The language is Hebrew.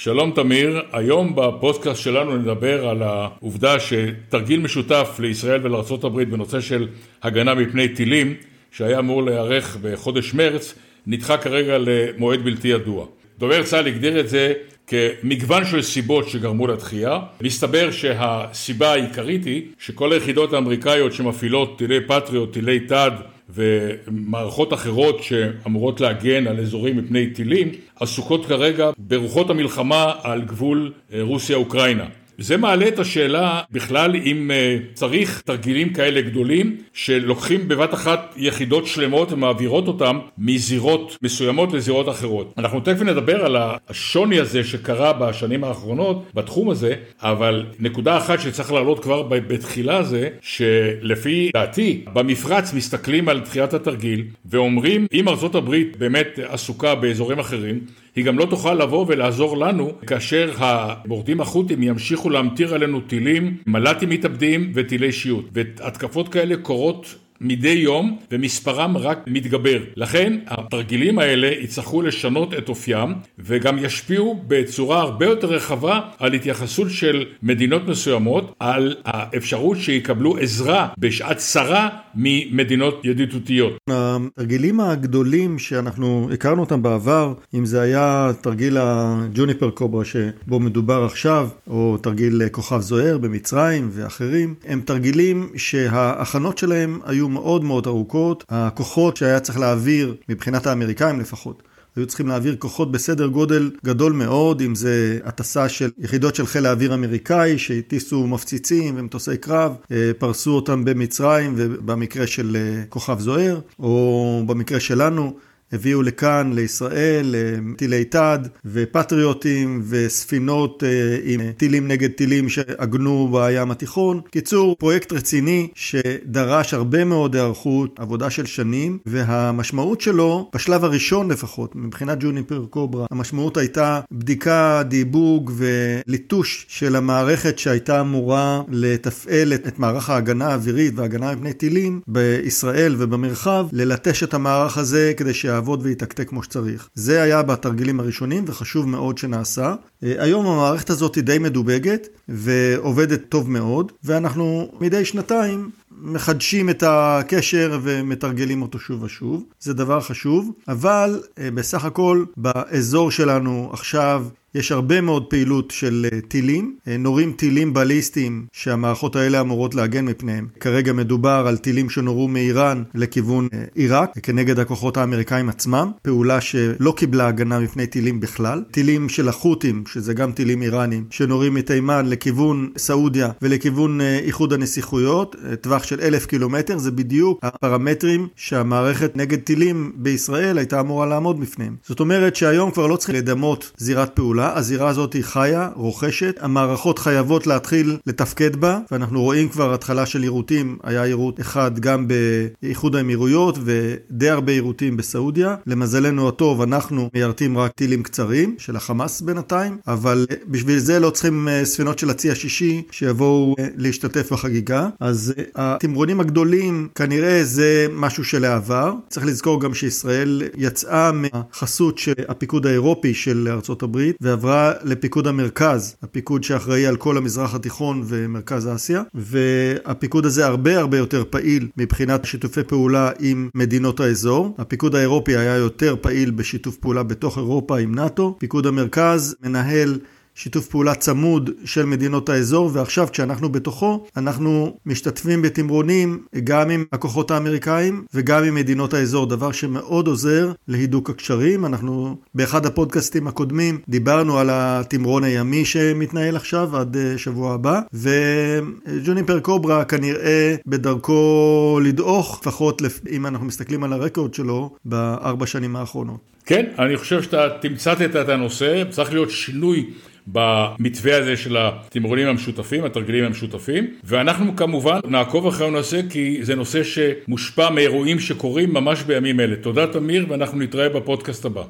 שלום תמיר, היום בפודקאסט שלנו נדבר על העובדה שתרגיל משותף לישראל ולארה"ב בנושא של הגנה מפני טילים, שהיה אמור להיערך בחודש מרץ, נדחה כרגע למועד בלתי ידוע. דובר צה"ל הגדיר את זה כמגוון של סיבות שגרמו לדחייה. מסתבר שהסיבה העיקרית היא שכל היחידות האמריקאיות שמפעילות טילי פטריוט, טילי תד ומערכות אחרות שאמורות להגן על אזורים מפני טילים עסוקות כרגע ברוחות המלחמה על גבול אה, רוסיה-אוקראינה. זה מעלה את השאלה בכלל אם אה, צריך תרגילים כאלה גדולים שלוקחים בבת אחת יחידות שלמות ומעבירות אותם מזירות מסוימות לזירות אחרות. אנחנו תכף נדבר על השוני הזה שקרה בשנים האחרונות בתחום הזה, אבל נקודה אחת שצריך להעלות כבר בתחילה זה שלפי דעתי במפרץ מסתכלים על דחיית התרגיל ואומרים אם הברית באמת עסוקה באזורים אחרים היא גם לא תוכל לבוא ולעזור לנו כאשר המורדים החות'ים ימשיכו להמטיר עלינו טילים, מל"טים מתאבדים וטילי שיוט. והתקפות כאלה קורות מדי יום ומספרם רק מתגבר. לכן התרגילים האלה יצטרכו לשנות את אופיים וגם ישפיעו בצורה הרבה יותר רחבה על התייחסות של מדינות מסוימות על האפשרות שיקבלו עזרה בשעת צרה ממדינות ידידותיות. התרגילים הגדולים שאנחנו הכרנו אותם בעבר, אם זה היה תרגיל הג'וניפר קוברה שבו מדובר עכשיו, או תרגיל כוכב זוהר במצרים ואחרים, הם תרגילים שההכנות שלהם היו מאוד מאוד ארוכות. הכוחות שהיה צריך להעביר, מבחינת האמריקאים לפחות, היו צריכים להעביר כוחות בסדר גודל גדול מאוד, אם זה הטסה של יחידות של חיל האוויר האמריקאי שהטיסו מפציצים ומטוסי קרב, אה, פרסו אותם במצרים ובמקרה של אה, כוכב זוהר, או במקרה שלנו הביאו לכאן, לישראל, טילי תד ופטריוטים וספינות אה, עם טילים נגד טילים שעגנו בים התיכון. קיצור, פרויקט רציני שדרש הרבה מאוד היערכות, עבודה של שנים, והמשמעות שלו, בשלב הראשון לפחות, מבחינת ג'וניפר קוברה, המשמעות הייתה בדיקה, דיבוג וליטוש של המערכת שהייתה אמורה לתפעל את מערך ההגנה האווירית וההגנה מפני טילים בישראל ובמרחב, ללטש את המערך הזה כדי שה... יעבוד ויתקתק כמו שצריך. זה היה בתרגילים הראשונים וחשוב מאוד שנעשה. אה, היום המערכת הזאת היא די מדובגת ועובדת טוב מאוד, ואנחנו מדי שנתיים מחדשים את הקשר ומתרגלים אותו שוב ושוב. זה דבר חשוב, אבל אה, בסך הכל באזור שלנו עכשיו יש הרבה מאוד פעילות של אה, טילים, אה, נורים טילים בליסטיים שהמערכות האלה אמורות להגן מפניהם. כרגע מדובר על טילים שנורו מאיראן לכיוון עיראק, כנגד הכוחות האמריקאים עצמם, פעולה שלא קיבלה הגנה מפני טילים בכלל. טילים של החות'ים, שזה גם טילים איראנים, שנורים מתימן לכיוון סעודיה ולכיוון איחוד הנסיכויות, טווח של אלף קילומטר, זה בדיוק הפרמטרים שהמערכת נגד טילים בישראל הייתה אמורה לעמוד בפניהם. זאת אומרת שהיום כבר לא צריכים לדמות זירת פעולה. הזירה הזאת היא חיה, רוכשת, המערכות חייבות להתחיל לתפקד בה, ואנחנו רואים כבר התחלה של יירוטים, היה יירוט אחד גם באיחוד האמירויות ודי הרבה יירוטים בסעודיה. למזלנו הטוב, אנחנו מיירטים רק טילים קצרים, של החמאס בינתיים, אבל בשביל זה לא צריכים אה, ספינות של הצי השישי שיבואו אה, להשתתף בחגיגה. אז אה, התמרונים הגדולים, כנראה זה משהו של העבר. צריך לזכור גם שישראל יצאה מהחסות של הפיקוד האירופי של ארצות הברית, ועברה לפיקוד המרכז, הפיקוד שאחראי על כל המזרח התיכון ומרכז אסיה, והפיקוד הזה הרבה הרבה יותר פעיל מבחינת שיתופי פעולה עם מדינות האזור. הפיקוד האירופי היה יותר פעיל בשיתוף פעולה בתוך אירופה עם נאט"ו. פיקוד המרכז מנהל שיתוף פעולה צמוד של מדינות האזור, ועכשיו כשאנחנו בתוכו, אנחנו משתתפים בתמרונים גם עם הכוחות האמריקאים וגם עם מדינות האזור, דבר שמאוד עוזר להידוק הקשרים. אנחנו באחד הפודקאסטים הקודמים דיברנו על התמרון הימי שמתנהל עכשיו עד אה, שבוע הבא, וג'וניפר קוברה כנראה בדרכו לדעוך, לפחות אם אנחנו מסתכלים על הרקורד שלו, בארבע שנים האחרונות. כן, אני חושב שאתה תמצתת את הנושא, צריך להיות שינוי במתווה הזה של התמרונים המשותפים, התרגילים המשותפים, ואנחנו כמובן נעקוב אחרי הנושא כי זה נושא שמושפע מאירועים שקורים ממש בימים אלה. תודה תמיר ואנחנו נתראה בפודקאסט הבא.